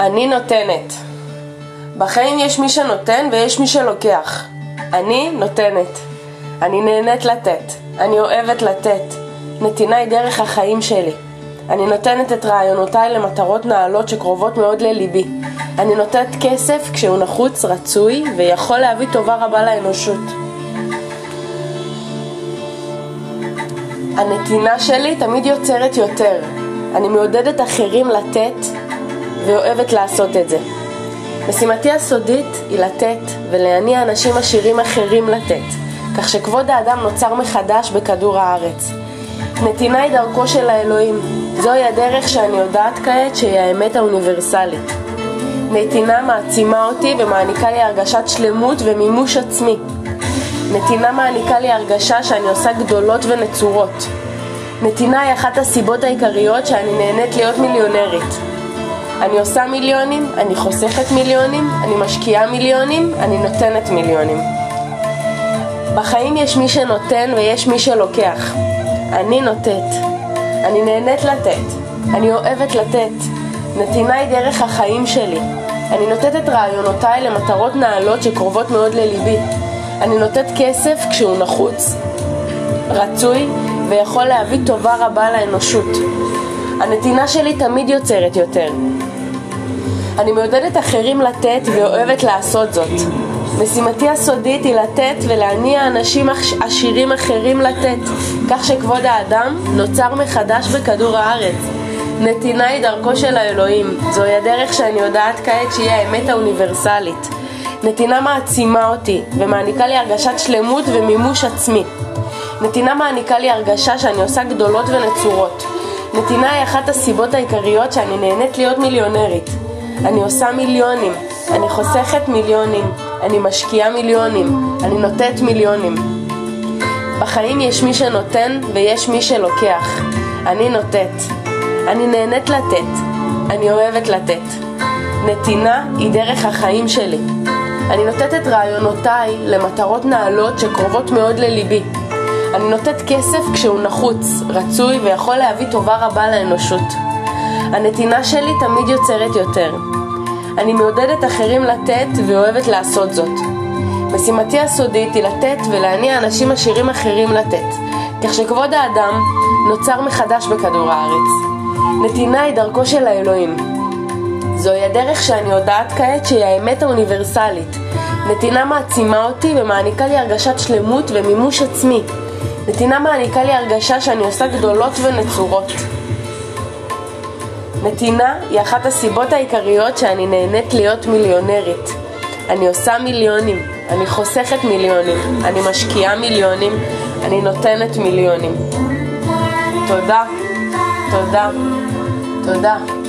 אני נותנת. בחיים יש מי שנותן ויש מי שלוקח. אני נותנת. אני נהנית לתת. אני אוהבת לתת. נתינה היא דרך החיים שלי. אני נותנת את רעיונותיי למטרות נעלות שקרובות מאוד לליבי. אני נותנת כסף כשהוא נחוץ, רצוי, ויכול להביא טובה רבה לאנושות. הנתינה שלי תמיד יוצרת יותר. אני מעודדת אחרים לתת, ואוהבת לעשות את זה. משימתי הסודית היא לתת ולהניע אנשים עשירים אחרים לתת, כך שכבוד האדם נוצר מחדש בכדור הארץ. נתינה היא דרכו של האלוהים, זוהי הדרך שאני יודעת כעת שהיא האמת האוניברסלית. נתינה מעצימה אותי ומעניקה לי הרגשת שלמות ומימוש עצמי. נתינה מעניקה לי הרגשה שאני עושה גדולות ונצורות. נתינה היא אחת הסיבות העיקריות שאני נהנית להיות מיליונרית. אני עושה מיליונים, אני חוסכת מיליונים, אני משקיעה מיליונים, אני נותנת מיליונים. בחיים יש מי שנותן ויש מי שלוקח. אני נותנת. אני נהנית לתת. אני אוהבת לתת. נתינה היא דרך החיים שלי. אני נותנת את רעיונותיי למטרות נעלות שקרובות מאוד לליבי. אני נותנת כסף כשהוא נחוץ, רצוי ויכול להביא טובה רבה לאנושות. הנתינה שלי תמיד יוצרת יותר. אני מעודדת אחרים לתת ואוהבת לעשות זאת. משימתי הסודית היא לתת ולהניע אנשים עשירים אחרים לתת, כך שכבוד האדם נוצר מחדש בכדור הארץ. נתינה היא דרכו של האלוהים, זוהי הדרך שאני יודעת כעת שהיא האמת האוניברסלית. נתינה מעצימה אותי ומעניקה לי הרגשת שלמות ומימוש עצמי. נתינה מעניקה לי הרגשה שאני עושה גדולות ונצורות. נתינה היא אחת הסיבות העיקריות שאני נהנית להיות מיליונרית. אני עושה מיליונים, אני חוסכת מיליונים, אני משקיעה מיליונים, אני נותנת מיליונים. בחיים יש מי שנותן ויש מי שלוקח. אני נותנת. אני נהנית לתת. אני אוהבת לתת. נתינה היא דרך החיים שלי. אני נותנת את רעיונותיי למטרות נעלות שקרובות מאוד לליבי. אני נותנת כסף כשהוא נחוץ, רצוי ויכול להביא טובה רבה לאנושות. הנתינה שלי תמיד יוצרת יותר. אני מעודדת אחרים לתת ואוהבת לעשות זאת. משימתי הסודית היא לתת ולהניע אנשים עשירים אחרים לתת, כך שכבוד האדם נוצר מחדש בכדור הארץ. נתינה היא דרכו של האלוהים. זוהי הדרך שאני יודעת כעת שהיא האמת האוניברסלית. נתינה מעצימה אותי ומעניקה לי הרגשת שלמות ומימוש עצמי. נתינה מעניקה לי הרגשה שאני עושה גדולות ונצורות. נתינה היא אחת הסיבות העיקריות שאני נהנית להיות מיליונרית. אני עושה מיליונים, אני חוסכת מיליונים, אני משקיעה מיליונים, אני נותנת מיליונים. תודה, תודה, תודה.